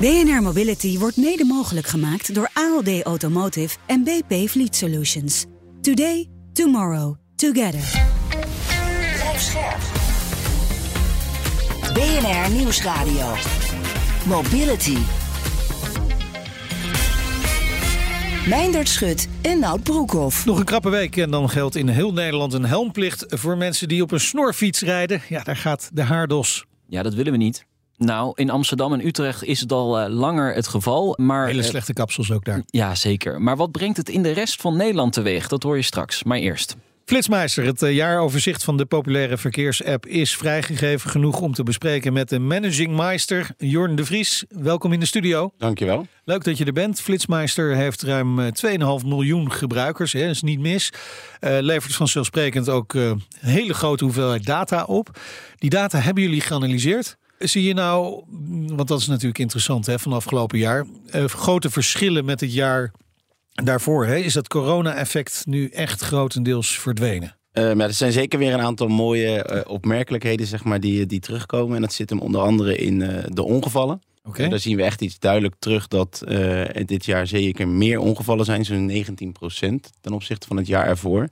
BNR Mobility wordt mede mogelijk gemaakt door ALD Automotive en BP Fleet Solutions. Today, tomorrow, together. BNR Nieuwsradio. Mobility. Meindert Schut en Nout Broekhoff. Nog een krappe week en dan geldt in heel Nederland een helmplicht voor mensen die op een snorfiets rijden. Ja, daar gaat de haardos. Ja, dat willen we niet. Nou, in Amsterdam en Utrecht is het al uh, langer het geval. Maar, Hele slechte kapsels ook daar. Ja, zeker. Maar wat brengt het in de rest van Nederland teweeg? Dat hoor je straks. Maar eerst. Flitsmeister, het jaaroverzicht van de populaire verkeersapp is vrijgegeven genoeg om te bespreken met de managing meister Jorn de Vries. Welkom in de studio. Dankjewel. Leuk dat je er bent. Flitsmeister heeft ruim 2,5 miljoen gebruikers, hè, is niet mis. Uh, levert vanzelfsprekend ook uh, een hele grote hoeveelheid data op. Die data hebben jullie geanalyseerd. Zie je nou, want dat is natuurlijk interessant hè, van afgelopen jaar, uh, grote verschillen met het jaar daarvoor? Hè? Is dat corona-effect nu echt grotendeels verdwenen? Uh, maar er zijn zeker weer een aantal mooie uh, opmerkelijkheden zeg maar, die, die terugkomen. En dat zit hem onder andere in de ongevallen. Okay. Daar zien we echt iets duidelijk terug dat dit jaar zeker meer ongevallen zijn. Zo'n 19% ten opzichte van het jaar ervoor.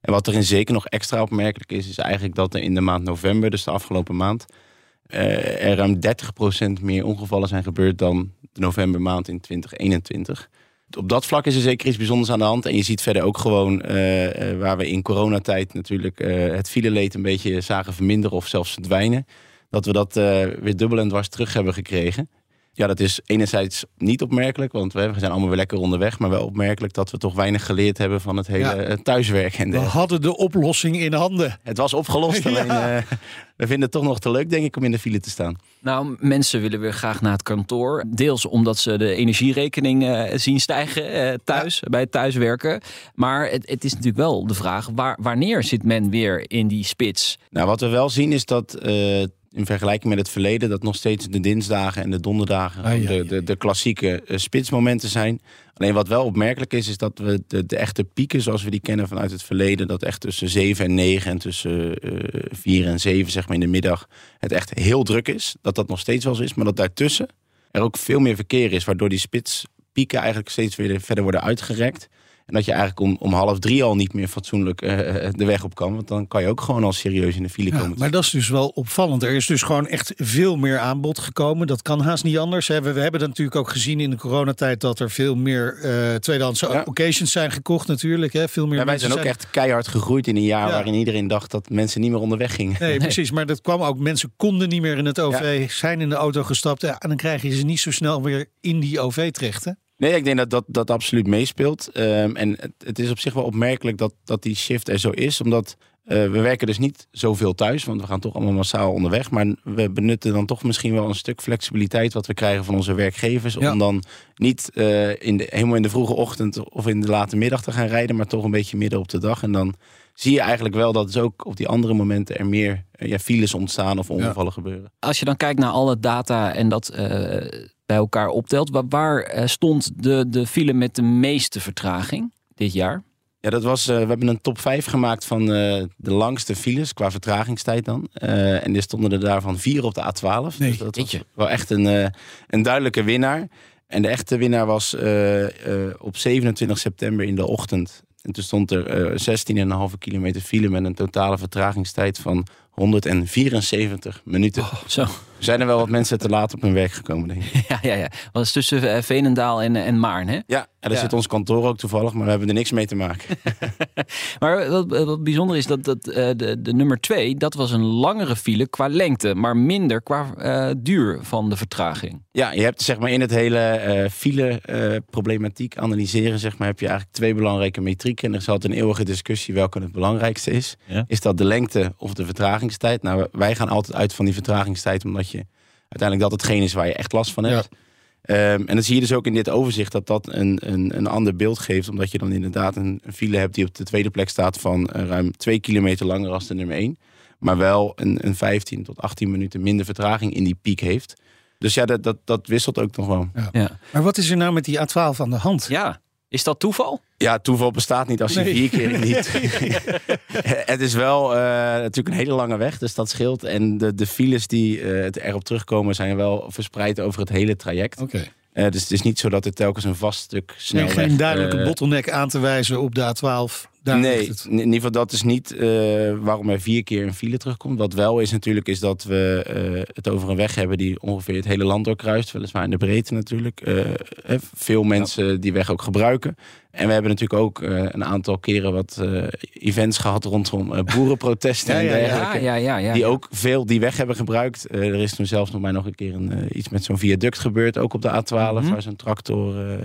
En wat erin zeker nog extra opmerkelijk is, is eigenlijk dat er in de maand november, dus de afgelopen maand, er ruim 30% meer ongevallen zijn gebeurd dan de novembermaand in 2021 op dat vlak is er zeker iets bijzonders aan de hand. En je ziet verder ook gewoon uh, waar we in coronatijd natuurlijk uh, het fileleed een beetje zagen verminderen of zelfs verdwijnen. Dat we dat weer dubbel en dwars terug hebben gekregen. Ja, dat is enerzijds niet opmerkelijk, want we zijn allemaal weer lekker onderweg. Maar wel opmerkelijk dat we toch weinig geleerd hebben van het hele ja. thuiswerken. We hadden de oplossing in handen. Het was opgelost, alleen ja. uh, we vinden het toch nog te leuk, denk ik, om in de file te staan. Nou, mensen willen weer graag naar het kantoor. Deels omdat ze de energierekening uh, zien stijgen uh, thuis, ja. bij het thuiswerken. Maar het, het, is natuurlijk wel de vraag, waar, wanneer zit men weer in die spits? Nou, wat we wel zien is dat in vergelijking met het verleden, dat nog steeds de dinsdagen en de donderdagen Ah, ja, de, de, de klassieke uh, spitsmomenten zijn. Alleen wat wel opmerkelijk is, is dat we de, de echte pieken zoals we die kennen vanuit het verleden, dat echt tussen 7 en 9 en tussen uh, 4 en 7 zeg maar in de middag het echt heel druk is. Dat dat nog steeds wel zo is, maar dat daartussen er ook veel meer verkeer is, waardoor die spitspieken eigenlijk steeds weer verder worden uitgerekt. En dat je eigenlijk om, om half drie al niet meer fatsoenlijk uh, de weg op kan. Want dan kan je ook gewoon al serieus in de file Ja, komen. maar dat is dus wel opvallend. Er is dus gewoon echt veel meer aanbod gekomen. Dat kan haast niet anders. hè. We, we hebben dat natuurlijk ook gezien in de coronatijd dat er veel meer eh tweedehands Ja. occasions zijn gekocht natuurlijk. Hè. Veel meer Ja, wij zijn ook echt keihard gegroeid in een jaar Ja. waarin iedereen dacht dat mensen niet meer onderweg gingen. Nee, precies. Maar dat kwam ook. Mensen konden niet meer in het OV, zijn in de auto gestapt. En dan krijg je ze niet zo snel weer in die OV terecht. Hè? Nee, ik denk dat dat, dat absoluut meespeelt. Ehm, en het, het is op zich wel opmerkelijk dat, dat die shift er zo is. Omdat eh, we werken dus niet zoveel thuis. Want we gaan toch allemaal massaal onderweg. Maar we benutten dan toch misschien wel een stuk flexibiliteit... wat we krijgen van onze werkgevers. Ja. Om dan niet eh, in de, helemaal in de vroege ochtend of in de late middag te gaan rijden. Maar toch een beetje midden op de dag. En dan zie je eigenlijk wel dat dus ook op die andere momenten... er meer eh, ja, files ontstaan of ongevallen gebeuren. Als je dan kijkt naar alle data en dat eh, bij elkaar optelt, waar, waar eh, stond de, de file met de meeste vertraging dit jaar? Ja, dat was, eh, we hebben een top 5 gemaakt van eh, de langste files qua vertragingstijd dan. Eh, en er stonden er daarvan vier op de A12. Nee, dus dat was wel echt een, eh, een duidelijke winnaar. En de echte winnaar was eh, eh, op 27 september in de ochtend. En toen stond er eh 16,5 kilometer file met een totale vertragingstijd van 174 minuten. Zo. Er zijn er wel wat mensen te laat op hun werk gekomen, denk ik. Ja, ja, ja. Is tussen eh, Veenendaal en, en Maarn, hè? Ja, en daar Ja. zit ons kantoor ook toevallig, maar we hebben er niks mee te maken. Maar wat, wat bijzonder is dat, dat eh, de, de nummer twee, dat was een langere file qua lengte, maar minder qua eh, duur van de vertraging. Ja, je hebt zeg maar in het hele eh file-problematiek analyseren, zeg maar, heb je eigenlijk twee belangrijke metrieken. En er is altijd een eeuwige discussie welke het belangrijkste is. Ja. Is dat de lengte of de vertragingstijd? Nou, wij gaan altijd uit van die vertragingstijd, omdat je uiteindelijk dat hetgeen is waar je echt last van hebt. Ehm, en dan zie je dus ook in dit overzicht dat dat een, een, een ander beeld geeft. Omdat je dan inderdaad een, een file hebt die op de tweede plek staat van eh, ruim twee kilometer langer als de nummer 1. Maar wel een, een 15 tot 18 minuten minder vertraging in die piek heeft. Dus ja, dat, dat, dat wisselt ook nog wel. Ja. Maar wat is er nou met die A12 aan de hand? ja. Is dat toeval? Ja, toeval bestaat niet als je Nee. vier keer niet. het is wel eh, natuurlijk een hele lange weg, dus dat scheelt. En de, de files die eh, erop terugkomen zijn wel verspreid over het hele traject. Oké. Eh, dus het is niet zo dat er telkens een vast stuk Nee, snelweg... geen duidelijke bottleneck aan te wijzen op de A12. Daar nee, het. in ieder geval dat is niet eh, waarom er vier keer een file terugkomt. Wat wel is natuurlijk is dat we eh, het over een weg hebben die ongeveer het hele land doorkruist. Weliswaar in de breedte natuurlijk. Eh, veel mensen die weg ook gebruiken. En we hebben natuurlijk ook eh, een aantal keren wat eh, events gehad rondom boerenprotesten Ja, en ja, ja. dergelijke. ja, ja, ja. Die ook veel die weg hebben gebruikt. Eh, er is toen zelfs nog maar nog een keer een, iets met zo'n viaduct gebeurd. Ook op de A12, Mhm. waar zo'n tractor eh,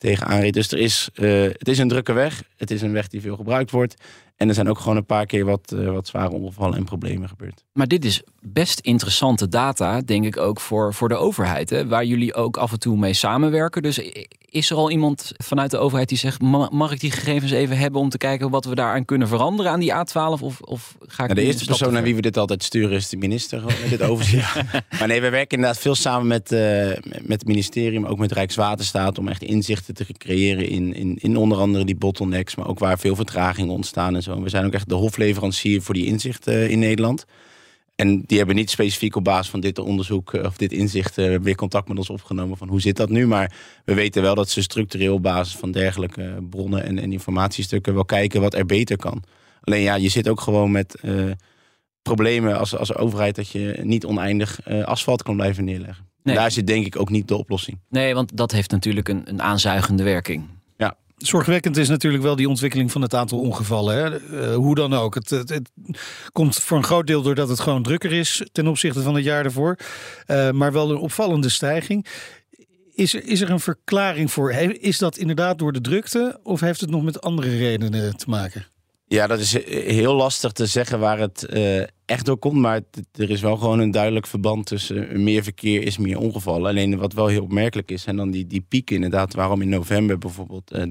tegen aanreed. Dus er is, eh, het is een drukke weg. Het is een weg die veel gebruikt wordt. En er zijn ook gewoon een paar keer wat, eh, wat zware ongevallen en problemen gebeurd. Maar dit is best interessante data, denk ik ook voor, voor de overheid. Hè? Waar jullie ook af en toe mee samenwerken. Dus is er al iemand vanuit de overheid die zegt: "Ma- mag ik die gegevens even hebben om te kijken wat we daaraan kunnen veranderen aan die A12? Of, of ga ik Nou, de eerste persoon naar wie we dit altijd sturen is de minister met dit overzicht. Maar nee, we werken inderdaad veel samen met, eh, met het ministerie, maar ook met Rijkswaterstaat om echt inzichten te creëren in, in, in onder andere die bottlenecks, maar ook waar veel vertragingen ontstaan en zo. We zijn ook echt de hofleverancier voor die inzichten eh, in Nederland. En die hebben niet specifiek op basis van dit onderzoek eh, of dit inzicht eh, weer contact met ons opgenomen van hoe zit dat nu. Maar we weten wel dat ze structureel op basis van dergelijke bronnen en, en informatiestukken wel kijken wat er beter kan. Alleen ja, je zit ook gewoon met problemen als, als overheid dat je niet oneindig asfalt kan blijven neerleggen. Nee. Daar zit denk ik ook niet de oplossing. Nee, want dat heeft natuurlijk een, een aanzuigende werking. Zorgwekkend is natuurlijk wel die ontwikkeling van het aantal ongevallen. Hè. Eh, hoe dan ook. Het, het, komt voor een groot deel doordat het gewoon drukker is ten opzichte van het jaar ervoor. Eh, maar wel een opvallende stijging. Is er, is er een verklaring voor? Is dat inderdaad door de drukte of heeft het nog met andere redenen te maken? Ja, dat is eh, heel lastig te zeggen waar het eh, echt door komt. Maar het- er is wel gewoon een duidelijk verband tussen eh, meer verkeer is meer ongevallen. Alleen wat wel heel opmerkelijk is, en dan die, die piek inderdaad, waarom in november bijvoorbeeld eh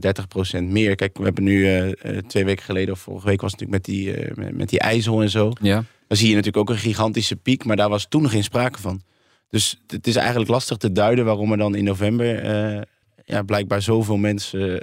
30% meer. Kijk, we hebben nu twee weken geleden, of vorige week was het natuurlijk met die, met, met die ijzel en zo. Ja. Dan zie je natuurlijk ook een gigantische piek, maar daar was toen geen sprake van. Dus het is eigenlijk lastig te duiden waarom er dan in november ja, blijkbaar zoveel mensen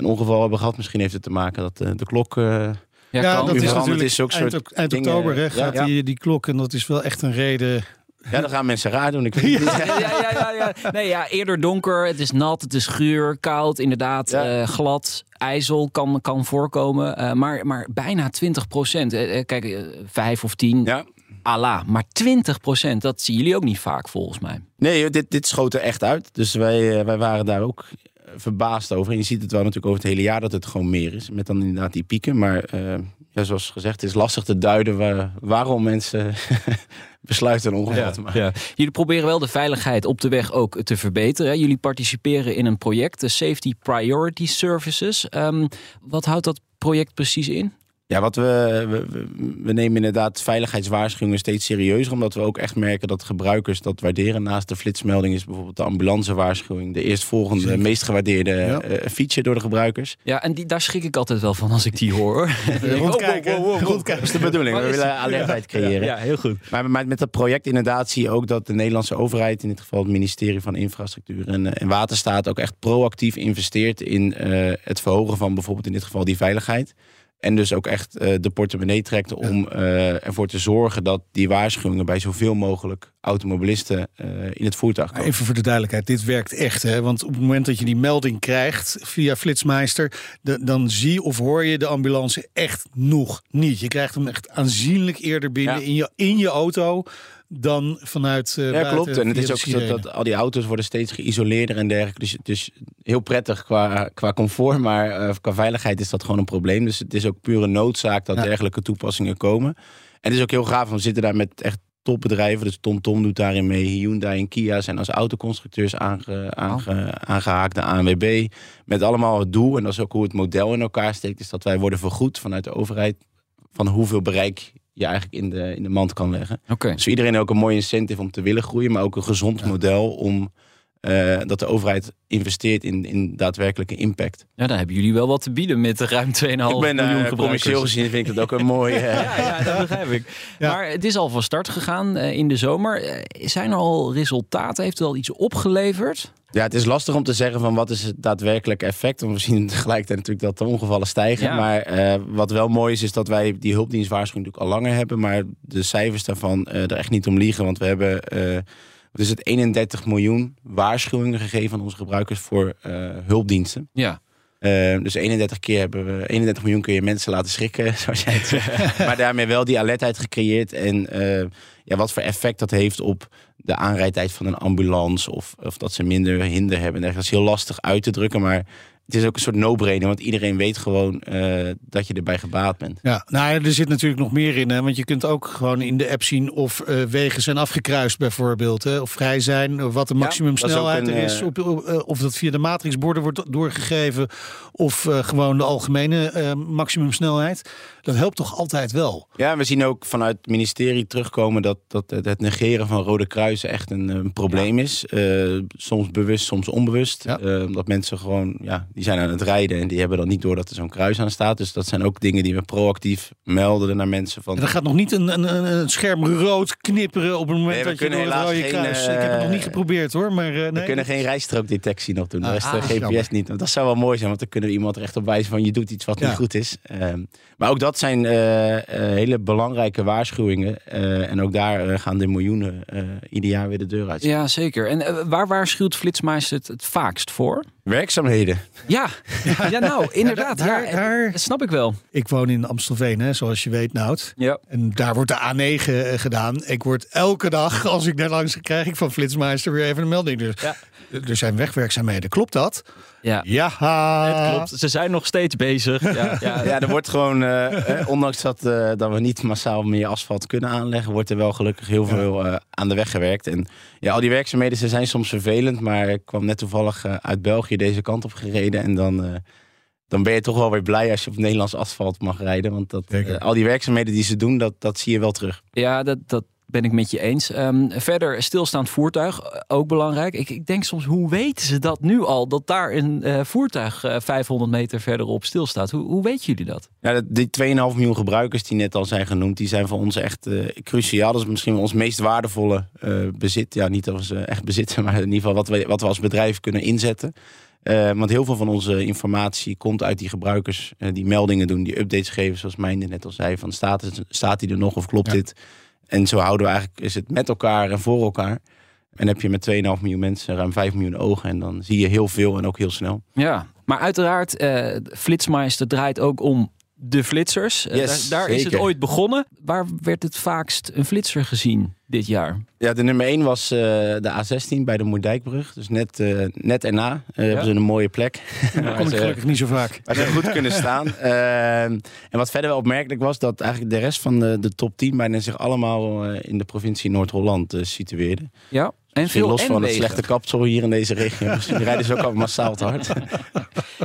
een ongeval hebben gehad. Misschien heeft het te maken dat eh, de klok. eh, Ja, dat is veranderd natuurlijk is ook eind, soort eind oktober hè, gaat Ja. Die, die klok. En dat is wel echt een reden. ja, dan gaan mensen raar doen. Ik weet het niet. Ja, ja, ja, ja. Nee, ja, eerder donker, het is nat, het is guur, koud, inderdaad, Ja. eh, glad. IJzel kan, kan voorkomen, eh, maar, maar bijna 20 procent. kijk, eh, vijf of tien, Ja. ala. Maar 20 procent, dat zien jullie ook niet vaak volgens mij. Nee, dit, dit schoot er echt uit. Dus wij, wij waren daar ook verbaasd over. En je ziet het wel natuurlijk over het hele jaar dat het gewoon meer is. Met dan inderdaad die pieken. Maar eh, ja, zoals gezegd, het is lastig te duiden waar, waarom mensen besluiten een ongeval te maken. Ja. Jullie proberen wel de veiligheid op de weg ook te verbeteren. hè. Jullie participeren in een project, de Safety Priority Services. Ehm, wat houdt dat project precies in? Ja, wat we, we, nemen inderdaad veiligheidswaarschuwingen steeds serieuzer. Omdat we ook echt merken dat gebruikers dat waarderen. Naast de flitsmelding is bijvoorbeeld de ambulancewaarschuwing de eerstvolgende Zeker. meest gewaardeerde Ja. eh, feature door de gebruikers. Ja, en die, daar schrik ik altijd wel van als ik die hoor. Rondkijken. Oh, wow, wow, wow, wow. Rondkijken. Dat is de bedoeling. We willen het? alertheid creëren. Ja, heel goed. Maar met, met dat project inderdaad zie je ook dat de Nederlandse overheid, in dit geval het ministerie van Infrastructuur en, eh, en Waterstaat, ook echt proactief investeert in eh, het verhogen van bijvoorbeeld in dit geval die veiligheid. En dus ook echt eh, de portemonnee trekt om eh, ervoor te zorgen dat die waarschuwingen bij zoveel mogelijk automobilisten eh, in het voertuig komen. Even voor de duidelijkheid, dit werkt echt. Hè? Want op het moment dat je die melding krijgt via Flitsmeister, de- dan zie of hoor je de ambulance echt nog niet. Je krijgt hem echt aanzienlijk eerder binnen Ja. in, je, in je auto dan vanuit eh Ja, klopt. En het is ook zo dat al die auto's worden steeds geïsoleerder en dergelijke. Dus is heel prettig qua, qua comfort, maar eh, qua veiligheid is dat gewoon een probleem. Dus het is ook pure noodzaak dat Ja. dergelijke toepassingen komen. En het is ook heel gaaf, want we zitten daar met echt topbedrijven. Dus TomTom doet daarin mee. Hyundai en Kia zijn als autoconstructeurs aange, aange, aangehaakt. De ANWB. Met allemaal het doel, en dat is ook hoe het model in elkaar steekt... is dat wij worden vergoed vanuit de overheid... van hoeveel bereik je eigenlijk in de, in de mand kan leggen. Dus iedereen ook een mooi incentive om te willen groeien, maar ook een gezond model om eh, dat de overheid investeert in, in daadwerkelijke impact. Ja, dan hebben jullie wel wat te bieden met de ruim 2,5 ik ben miljoen eh, gebruikers. commercieel gezien vind ik dat ook een mooi. eh, Ja, ja, dat begrijp ik. Ja. Maar het is al van start gegaan eh, in de zomer. Zijn er al resultaten? Heeft het al iets opgeleverd? Ja, het is lastig om te zeggen van wat is het daadwerkelijke effect. Want we zien tegelijkertijd natuurlijk dat de ongevallen stijgen. Ja. Maar eh, wat wel mooi is, is dat wij die hulpdienstwaarschuwing natuurlijk al langer hebben. Maar de cijfers daarvan eh, er echt niet om liegen. Want we hebben eh, is het 31 miljoen waarschuwingen gegeven aan onze gebruikers voor eh, hulpdiensten. Ja. Eh, dus 31 keer hebben we 31 miljoen kun je mensen laten schrikken, zoals jij het zegt. maar daarmee wel die alertheid gecreëerd. En eh, ja, wat voor effect dat heeft op de aanrijdtijd van een ambulance. Of, of dat ze minder hinder hebben. Dat is heel lastig uit te drukken. Maar het is ook een soort no-brainer. Want iedereen weet gewoon eh, dat je erbij gebaat bent. Ja, nou ja, er zit natuurlijk nog meer in. Hè? Want je kunt ook gewoon in de app zien of eh, wegen zijn afgekruist bijvoorbeeld. Hè? Of vrij zijn, of wat de maximumsnelheid dat er is. eh, Op, op, of dat via de matrixborden wordt doorgegeven. Of gewoon de algemene maximumsnelheid. Dat helpt toch altijd wel? Ja, we zien ook vanuit het ministerie terugkomen dat, dat het- negeren van rode kruisen echt een, een probleem is. Soms bewust, soms onbewust. Ja. Omdat mensen gewoon, ja, die zijn aan het rijden en die hebben dan niet door dat er zo'n kruis aan staat. Dus dat zijn ook dingen die we proactief melden naar mensen. Van, En er gaat nog niet een, een, een- scherm rood knipperen op het moment Nee, we dat je door kunnen het rode geen, kruis... Ik heb het nog niet eh, geprobeerd hoor, maar eh, we nee. kunnen geen rijstrookdetectie nog doen. Ah, de rest ah, de GPS jammer. niet. Want dat zou wel mooi zijn, want dan kunnen we iemand er echt op wijzen van je doet iets wat Ja. niet goed is. Ehm, maar ook dat zijn eh, eh, hele belangrijke waarschuwingen. Eh, en ook daar eh, gaan de miljoenen eh, ieder jaar weer de deur uit. Ja, zeker. En eh, waar waarschuwt Flitsmeister het, het vaakst voor? Werkzaamheden. Ja, ja nou, inderdaad. daar- ja, daar- Dat snap ik wel. Ik woon in Amstelveen, hè, zoals je weet, Nout. Ja. En daar wordt de A9 eh, gedaan. Ik word elke dag, als ik daar langs ga, krijg ik van Flitsmeister weer even een melding. Dus Ja. er zijn wegwerkzaamheden. Klopt dat? Ja, Ja. het klopt. Ze zijn nog steeds bezig. Ja, ja. Ja, er wordt gewoon, eh, eh, ondanks dat, eh, dat we niet massaal meer asfalt kunnen aanleggen, wordt er wel gelukkig heel veel eh, aan de weg gewerkt. En ja, al die werkzaamheden ze zijn soms vervelend, maar ik kwam net toevallig eh, uit België deze kant op gereden. En dan, eh, dan ben je toch wel weer blij als je op Nederlands asfalt mag rijden. Want dat, Zeker. eh, al die werkzaamheden die ze doen, dat, dat zie je wel terug. Ja, dat, dat ben ik met je eens. Ehm, verder, stilstaand voertuig, eh, ook belangrijk. Ik, ik denk soms, hoe weten ze dat nu al? Dat daar een eh, voertuig eh, 500 meter verderop stilstaat. Hoe, hoe weten jullie dat? Ja, die 2,5 miljoen gebruikers die net al zijn genoemd, die zijn voor ons echt eh, cruciaal. Dat is misschien wel ons meest waardevolle eh, bezit. Ja, niet dat we ze echt bezitten, maar in ieder geval wat we, wat we als bedrijf kunnen inzetten. Eh, want heel veel van onze informatie komt uit die gebruikers eh, die meldingen doen, die updates geven, zoals Mijnde net al zei. Van staat, het, staat die er nog of klopt Ja. dit? En zo houden we eigenlijk, is het met elkaar en voor elkaar. En heb je met 2,5 miljoen mensen ruim 5 miljoen ogen. En dan zie je heel veel en ook heel snel. Ja, maar uiteraard, eh Flitsmeister draait ook om de flitsers. Eh, Yes, daar daar is het ooit begonnen. Waar werd het vaakst een flitser gezien dit jaar? Ja, de nummer 1 was eh, de A16 bij de Moerdijkbrug. Dus net, eh, net erna eh, hebben ze een mooie plek. Daar Waar kom ik ze- gelukkig niet zo vaak. waar ze goed kunnen staan. Ehm, en wat verder wel opmerkelijk was, dat eigenlijk de rest van de, de top 10 bijna zich allemaal eh, in de provincie Noord-Holland situeerde. Ja, en veel los van het slechte kapsel hier in deze regio. Misschien rijden ze ook al massaal te hard.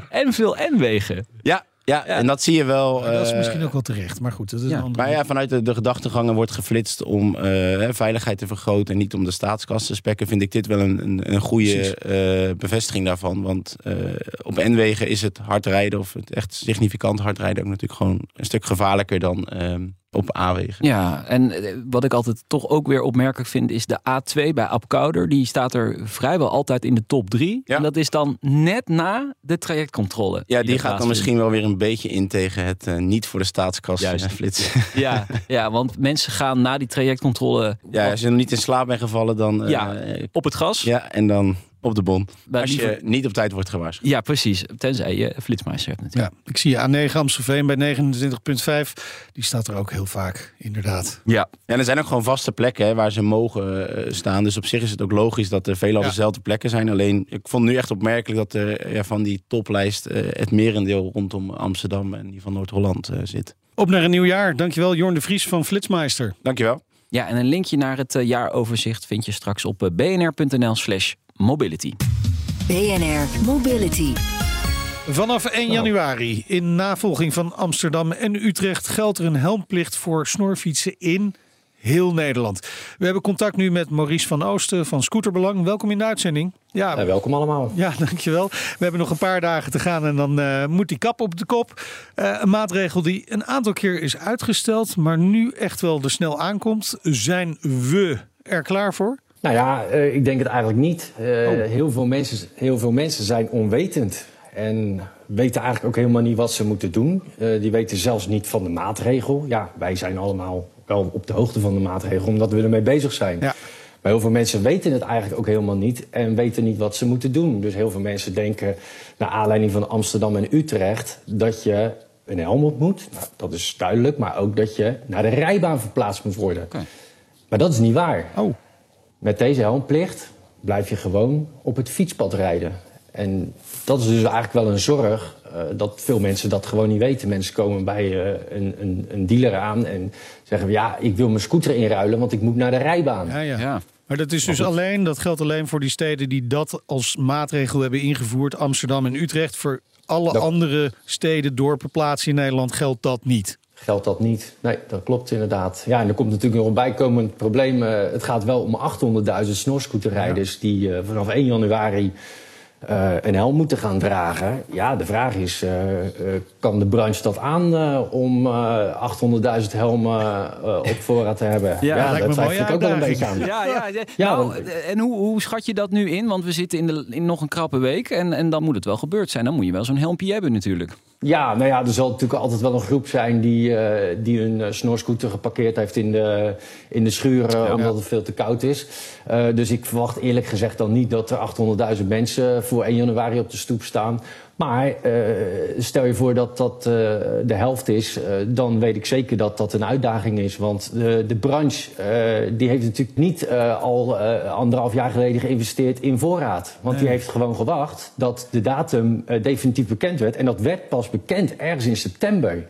En veel N-wegen. ja, ja, en dat zie je wel. dat is eh, misschien ook wel terecht. Maar goed, dat is ja. een andere... Maar ja, vanuit de, de gedachtegangen wordt geflitst om eh, hè, veiligheid te vergroten en niet om de staatskas te spekken, vind ik dit wel een, een, een goede eh, bevestiging daarvan. Want eh, op N-wegen is het hard rijden, of het echt significant hard rijden, ook natuurlijk gewoon een stuk gevaarlijker dan ehm, op A-wegen. Ja, en eh, wat ik altijd toch ook weer opmerkelijk vind, is de A2 bij Apkouder. Die staat er vrijwel altijd in de top 3. Ja. En dat is dan net na de trajectcontrole. Ja, die gaat dan misschien wel weer een beetje in tegen het eh, niet voor de staatskas Juist. eh, flitsen. Ja, ja, want mensen gaan na die trajectcontrole ja, als je nog niet in slaap bent gevallen, dan... Ja. op het gas. ja, en dan op de bon. Als liever- je niet op tijd wordt gewaarschuwd. Ja, precies. Tenzij je flitsmeister hebt natuurlijk. Ja, ik zie A9 Amstelveen bij 29.5. Die staat er ook heel vaak, inderdaad. Ja. En er zijn ook gewoon vaste plekken hè, waar ze mogen eh, staan. Dus op zich is het ook logisch dat er veelal Ja. dezelfde plekken zijn. Alleen, ik vond nu echt opmerkelijk dat er ja, van die toplijst eh, het merendeel rondom Amsterdam en die van Noord-Holland eh, zit. Op naar een nieuw jaar. Dankjewel, Jorn de Vries van Flitsmeister. Dankjewel. Ja, en een linkje naar het eh, jaaroverzicht vind je straks op eh, bnr.nl slash mobility. BNR Mobility. Vanaf 1 januari, in navolging van Amsterdam en Utrecht, geldt er een helmplicht voor snorfietsen in heel Nederland. We hebben contact nu met Maurice van Oosten van Scooterbelang. Welkom in de uitzending. Ja, ja welkom allemaal. Ja, dankjewel. We hebben nog een paar dagen te gaan en dan uh, moet die kap op de kop. Uh, een maatregel die een aantal keer is uitgesteld, maar nu echt wel er snel aankomt. Zijn we er klaar voor? Nou ja, uh, ik denk het eigenlijk niet. Oh. heel, veel mensen, heel veel mensen zijn onwetend. En weten eigenlijk ook helemaal niet wat ze moeten doen. Uh, die weten zelfs niet van de maatregel. Ja, wij zijn allemaal wel op de hoogte van de maatregel, omdat we ermee bezig zijn. Ja. Maar heel veel mensen weten het eigenlijk ook helemaal niet en weten niet wat ze moeten doen. Dus heel veel mensen denken, naar aanleiding van Amsterdam en Utrecht, dat je een helm op moet. Nou, dat is duidelijk, maar ook dat je naar de rijbaan verplaatst moet worden. Okay. Maar dat is niet waar. Oh. Met deze helmplicht blijf je gewoon op het fietspad rijden. En dat is dus eigenlijk wel een zorg dat veel mensen dat gewoon niet weten. Mensen komen bij uh, een, een, een, dealer aan en zeggen: Ja, ik wil mijn scooter inruilen, want ik moet naar de rijbaan. Ja, ja. ja. Maar dat is dus alleen, dat geldt alleen voor die steden die dat als maatregel hebben ingevoerd, Amsterdam en Utrecht. Voor alle dat... andere steden, dorpen, plaatsen in Nederland geldt dat niet. Geldt dat niet? Nee, dat klopt inderdaad. Ja, en er komt natuurlijk nog een bijkomend probleem. Uh, het gaat wel om 800.000 snorscooterrijders ja. die vanaf 1 januari uh, een helm moeten gaan dragen. Ja, de vraag is, uh, uh, kan de branche dat aan om 800.000 helmen op voorraad te hebben? Ja, ja dat twijfel ik ook wel een beetje aan. Ja, ja, ja. Nou, en hoe, hoe, schat je dat nu in? Want we zitten in, de, in nog een krappe week en, en dan moet het wel gebeurd zijn. Dan moet je wel zo'n helmpje hebben natuurlijk. Ja, nou ja, er zal natuurlijk altijd wel een groep zijn die, uh, die een uh, snorscooter geparkeerd heeft in de, in de schuur, ja, omdat het veel te koud is. Uh, dus ik verwacht eerlijk gezegd dan niet dat er 800.000 mensen voor 1 januari op de stoep staan. Maar uh, stel je voor dat dat uh, de helft is, uh, dan weet ik zeker dat dat een uitdaging is. Want de, de branche die heeft natuurlijk niet al anderhalf jaar geleden geïnvesteerd in voorraad. Want nee. die heeft gewoon gewacht dat de datum definitief bekend werd. En dat werd pas bekend ergens in september.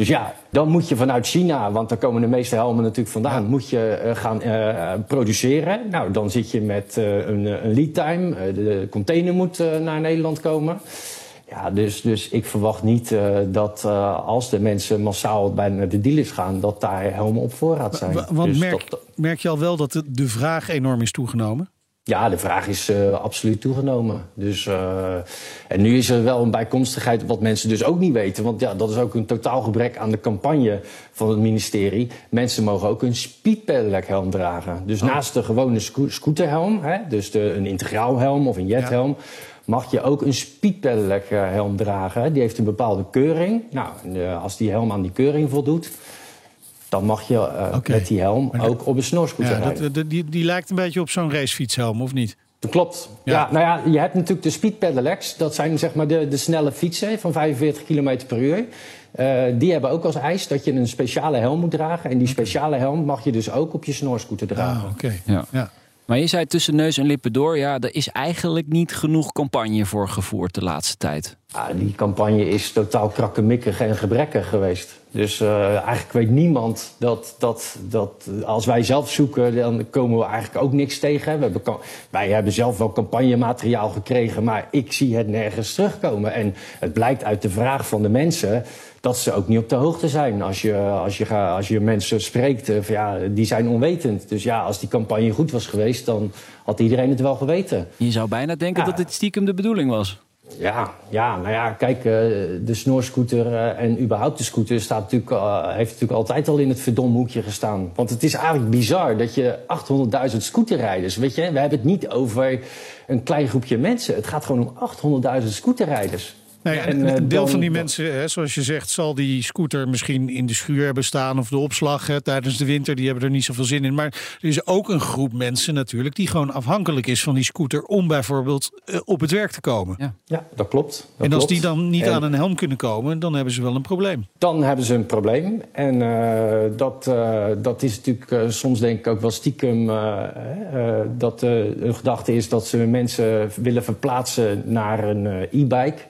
Dus ja, dan moet je vanuit China, want daar komen de meeste helmen natuurlijk vandaan, ja. moet je uh, gaan uh, produceren. Nou, dan zit je met uh, een, een, lead time. de container moet naar Nederland komen. Ja, dus, dus ik verwacht niet dat als de mensen massaal bij de dealers gaan, dat daar helmen op voorraad zijn. Want dus merk, dat, merk je al wel dat de, de vraag enorm is toegenomen? Ja, de vraag is uh, absoluut toegenomen. Dus, uh, en nu is er wel een bijkomstigheid wat mensen dus ook niet weten. Want ja, dat is ook een totaal gebrek aan de campagne van het ministerie. Mensen mogen ook een speedpedelec helm dragen. Dus oh. naast de gewone sco scooterhelm, hè, dus de, een integraal helm of een jethelm... Ja. mag je ook een speedpedelec helm dragen. Die heeft een bepaalde keuring. Nou, als die helm aan die keuring voldoet dan mag je uh, okay. met die helm maar ook op een snorscooter ja, rijden. Dat, die, die lijkt een beetje op zo'n racefietshelm, of niet? Dat klopt. Ja. ja. nou ja, je hebt natuurlijk de speed pedelecs. Dat zijn zeg maar de, de snelle fietsen van 45 km per uur. Uh, die hebben ook als eis dat je een speciale helm moet dragen. En die speciale helm mag je dus ook op je snorscooter dragen. Ah, Oké. Ja. ja. Maar je zei tussen neus en lippen door, ja, er is eigenlijk niet genoeg campagne voor gevoerd de laatste tijd. Ah, die campagne is totaal krakkemikkig en gebrekkig geweest. Dus uh, eigenlijk weet niemand dat, dat, dat als wij zelf zoeken, dan komen we eigenlijk ook niks tegen. We hebben, wij hebben zelf wel campagnemateriaal gekregen, maar ik zie het nergens terugkomen. En het blijkt uit de vraag van de mensen dat ze ook niet op de hoogte zijn. Als je, als je, als je mensen spreekt, van, ja, die zijn onwetend. Dus ja, als die campagne goed was geweest, dan had iedereen het wel geweten. Je zou bijna denken ja. dat dit stiekem de bedoeling was. Ja, ja, nou ja, kijk, uh, de snorscooter uh, en überhaupt de scooter staat natuurlijk, uh, heeft natuurlijk altijd al in het verdomhoekje gestaan. Want het is eigenlijk bizar dat je 800.000 scooterrijders, weet je, we hebben het niet over een klein groepje mensen. Het gaat gewoon om 800.000 scooterrijders. Nee, en, en een deel van die mensen, hè, zoals je zegt, zal die scooter misschien in de schuur hebben staan of de opslag hè, tijdens de winter. Die hebben er niet zoveel zin in. Maar er is ook een groep mensen natuurlijk die gewoon afhankelijk is van die scooter om bijvoorbeeld uh, op het werk te komen. Ja, ja dat klopt. Dat en als klopt. die dan niet en aan een helm kunnen komen, dan hebben ze wel een probleem. Dan hebben ze een probleem. En uh, dat, uh, dat is natuurlijk soms denk ik ook wel stiekem dat een gedachte is dat ze mensen willen verplaatsen naar een e-bike.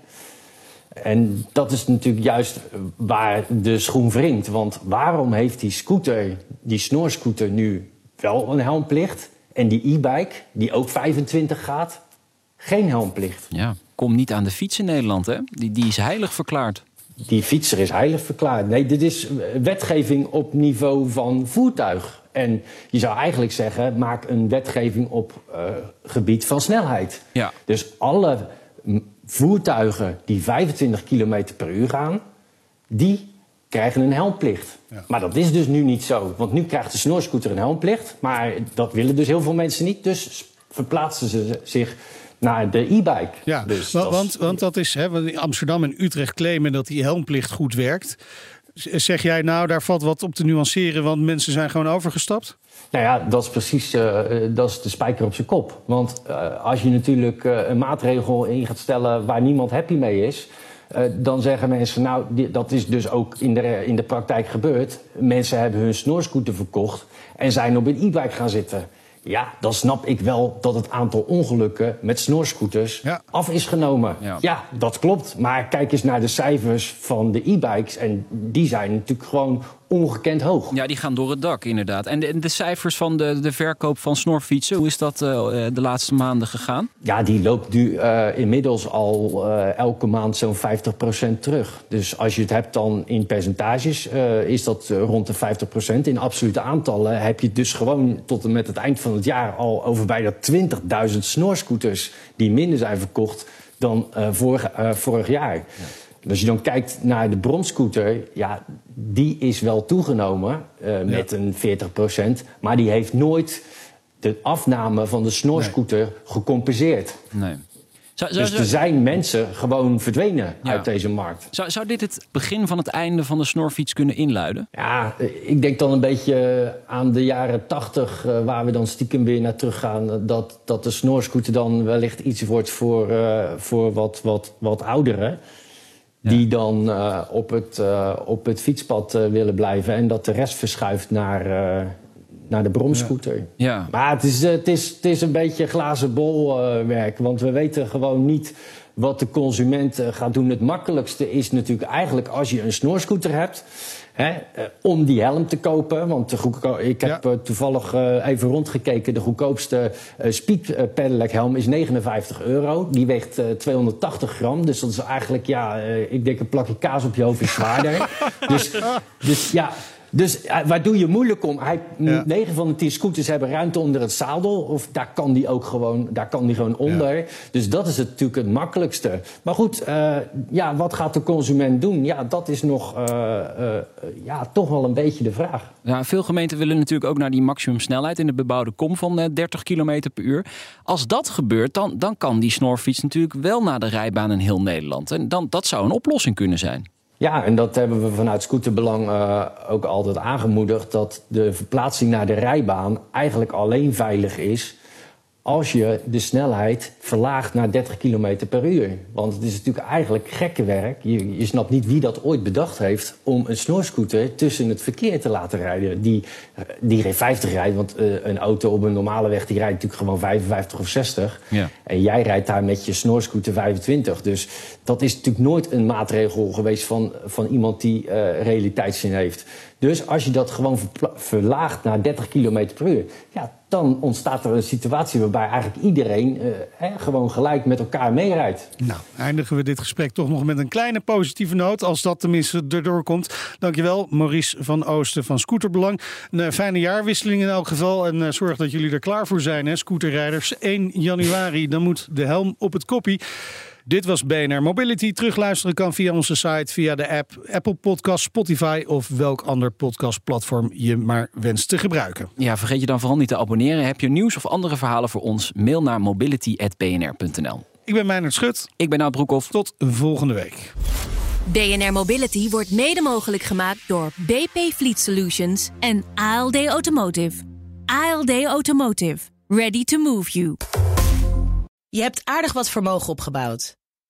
En dat is natuurlijk juist waar de schoen wringt. Want waarom heeft die scooter, die snorscooter, nu wel een helmplicht? En die e-bike, die ook 25 gaat, geen helmplicht? Ja. kom niet aan de fiets in Nederland. Hè? Die, die is heilig verklaard. Die fietser is heilig verklaard. Nee, dit is wetgeving op niveau van voertuig. En je zou eigenlijk zeggen, maak een wetgeving op uh, gebied van snelheid. Ja. Dus alle voertuigen die 25 km per uur gaan, die krijgen een helmplicht. Maar dat is dus nu niet zo. Want nu krijgt de snorscooter een helmplicht. Maar dat willen dus heel veel mensen niet. Dus verplaatsen ze zich naar de e-bike. Ja, dus want, want, want dat is, hè, Amsterdam en Utrecht claimen dat die helmplicht goed werkt. Zeg jij nou, daar valt wat op te nuanceren, want mensen zijn gewoon overgestapt? Nou ja, dat is precies uh, dat is de spijker op zijn kop. Want uh, als je natuurlijk uh, een maatregel in gaat stellen waar niemand happy mee is, dan zeggen mensen, nou, die, dat is dus ook in de, in de praktijk gebeurd. Mensen hebben hun snorscooter verkocht en zijn op een e-bike gaan zitten. Ja, dan snap ik wel dat het aantal ongelukken met snorscooters ja. af is genomen. Ja. ja. dat klopt. Maar kijk eens naar de cijfers van de e-bikes. En die zijn natuurlijk gewoon ongekend hoog. Ja, die gaan door het dak, inderdaad. En de, de cijfers van de, de verkoop van snorfietsen, hoe is dat uh, de laatste maanden gegaan? Ja, die loopt nu uh, inmiddels al uh, elke maand zo'n 50% terug. Dus als je het hebt dan in percentages, is dat rond de 50%. In absolute aantallen heb je dus gewoon tot en met het eind van het jaar al over bijna 20.000 snorscooters die minder zijn verkocht dan vorig, vorig jaar. Ja. Als je dan kijkt naar de bronscooter, ja, die is wel toegenomen uh, met ja. een 40%, maar die heeft nooit de afname van de snorscooter nee. gecompenseerd. Nee. Zou, zou, dus er zijn mensen gewoon verdwenen ja. uit deze markt. Zou, zou dit het begin van het einde van de snorfiets kunnen inluiden? Ja, ik denk dan een beetje aan de jaren 80, uh, waar we dan stiekem weer naar teruggaan. Dat, dat de snorscooter dan wellicht iets wordt voor, uh, voor wat, wat, wat ouderen. Ja. Die dan uh, op, het, uh, op het fietspad uh, willen blijven en dat de rest verschuift naar, naar de bromscooter. Ja. ja. Maar het is, het, is, het is een beetje glazen bolwerk, want we weten gewoon niet wat de consument gaat doen. Het makkelijkste is natuurlijk eigenlijk als je een snorscooter hebt. Hè, om die helm te kopen. Want de ik heb ja. toevallig uh, even rondgekeken. De goedkoopste speed pedelec helm is 59 euro. Die weegt uh, 280 gram. Dus dat is eigenlijk, ja, ik denk een plakje kaas op je hoofd is zwaarder. dus, dus ja. Dus uh, waar doe je moeilijk om? Hij, ja. 9 van de 10 scooters hebben ruimte onder het zadel. Of daar kan die ook gewoon, daar kan die gewoon onder. Ja. Dus dat is het, natuurlijk het makkelijkste. Maar goed, uh, ja, wat gaat de consument doen? Ja, dat is nog uh, ja, toch wel een beetje de vraag. Ja, veel gemeenten willen natuurlijk ook naar die maximumsnelheid in de bebouwde kom van 30 km per uur. Als dat gebeurt, dan, dan kan die snorfiets natuurlijk wel naar de rijbaan in heel Nederland. En dan, dat zou een oplossing kunnen zijn. Ja, en dat hebben we vanuit Scooterbelang uh, ook altijd aangemoedigd. Dat de verplaatsing naar de rijbaan eigenlijk alleen veilig is als je de snelheid verlaagt naar 30 km per uur. Want het is natuurlijk eigenlijk gekke werk. Je, je snapt niet wie dat ooit bedacht heeft om een snorscooter tussen het verkeer te laten rijden. Die, die geen 50 rijdt, want uh, een auto op een normale weg die rijdt natuurlijk gewoon 55 of 60. Ja. En jij rijdt daar met je snorscooter 25. Dus dat is natuurlijk nooit een maatregel geweest van, van iemand die uh, realiteitszin heeft. Dus als je dat gewoon verlaagt naar 30 km per uur, ja, dan ontstaat er een situatie waarbij eigenlijk iedereen hè, gewoon gelijk met elkaar meerijdt. Nou, eindigen we dit gesprek toch nog met een kleine positieve noot, als dat tenminste erdoor komt. Dankjewel, Maurice van Oosten van Scooterbelang. Een uh, fijne jaarwisseling in elk geval en uh, zorg dat jullie er klaar voor zijn, hè, scooterrijders. 1 januari, dan moet de helm op het koppie. Dit was BNR Mobility. Terugluisteren kan via onze site, via de app, Apple Podcast, Spotify of welk ander podcastplatform je maar wenst te gebruiken. Ja, vergeet je dan vooral niet te abonneren. Heb je nieuws of andere verhalen voor ons? Mail naar mobility.bnr.nl. Ik ben Meijnerd Schut. Ik ben Nout Broekhoff. Tot volgende week. BNR Mobility wordt mede mogelijk gemaakt door BP Fleet Solutions en ALD Automotive. ALD Automotive. Ready to move you. Je hebt aardig wat vermogen opgebouwd.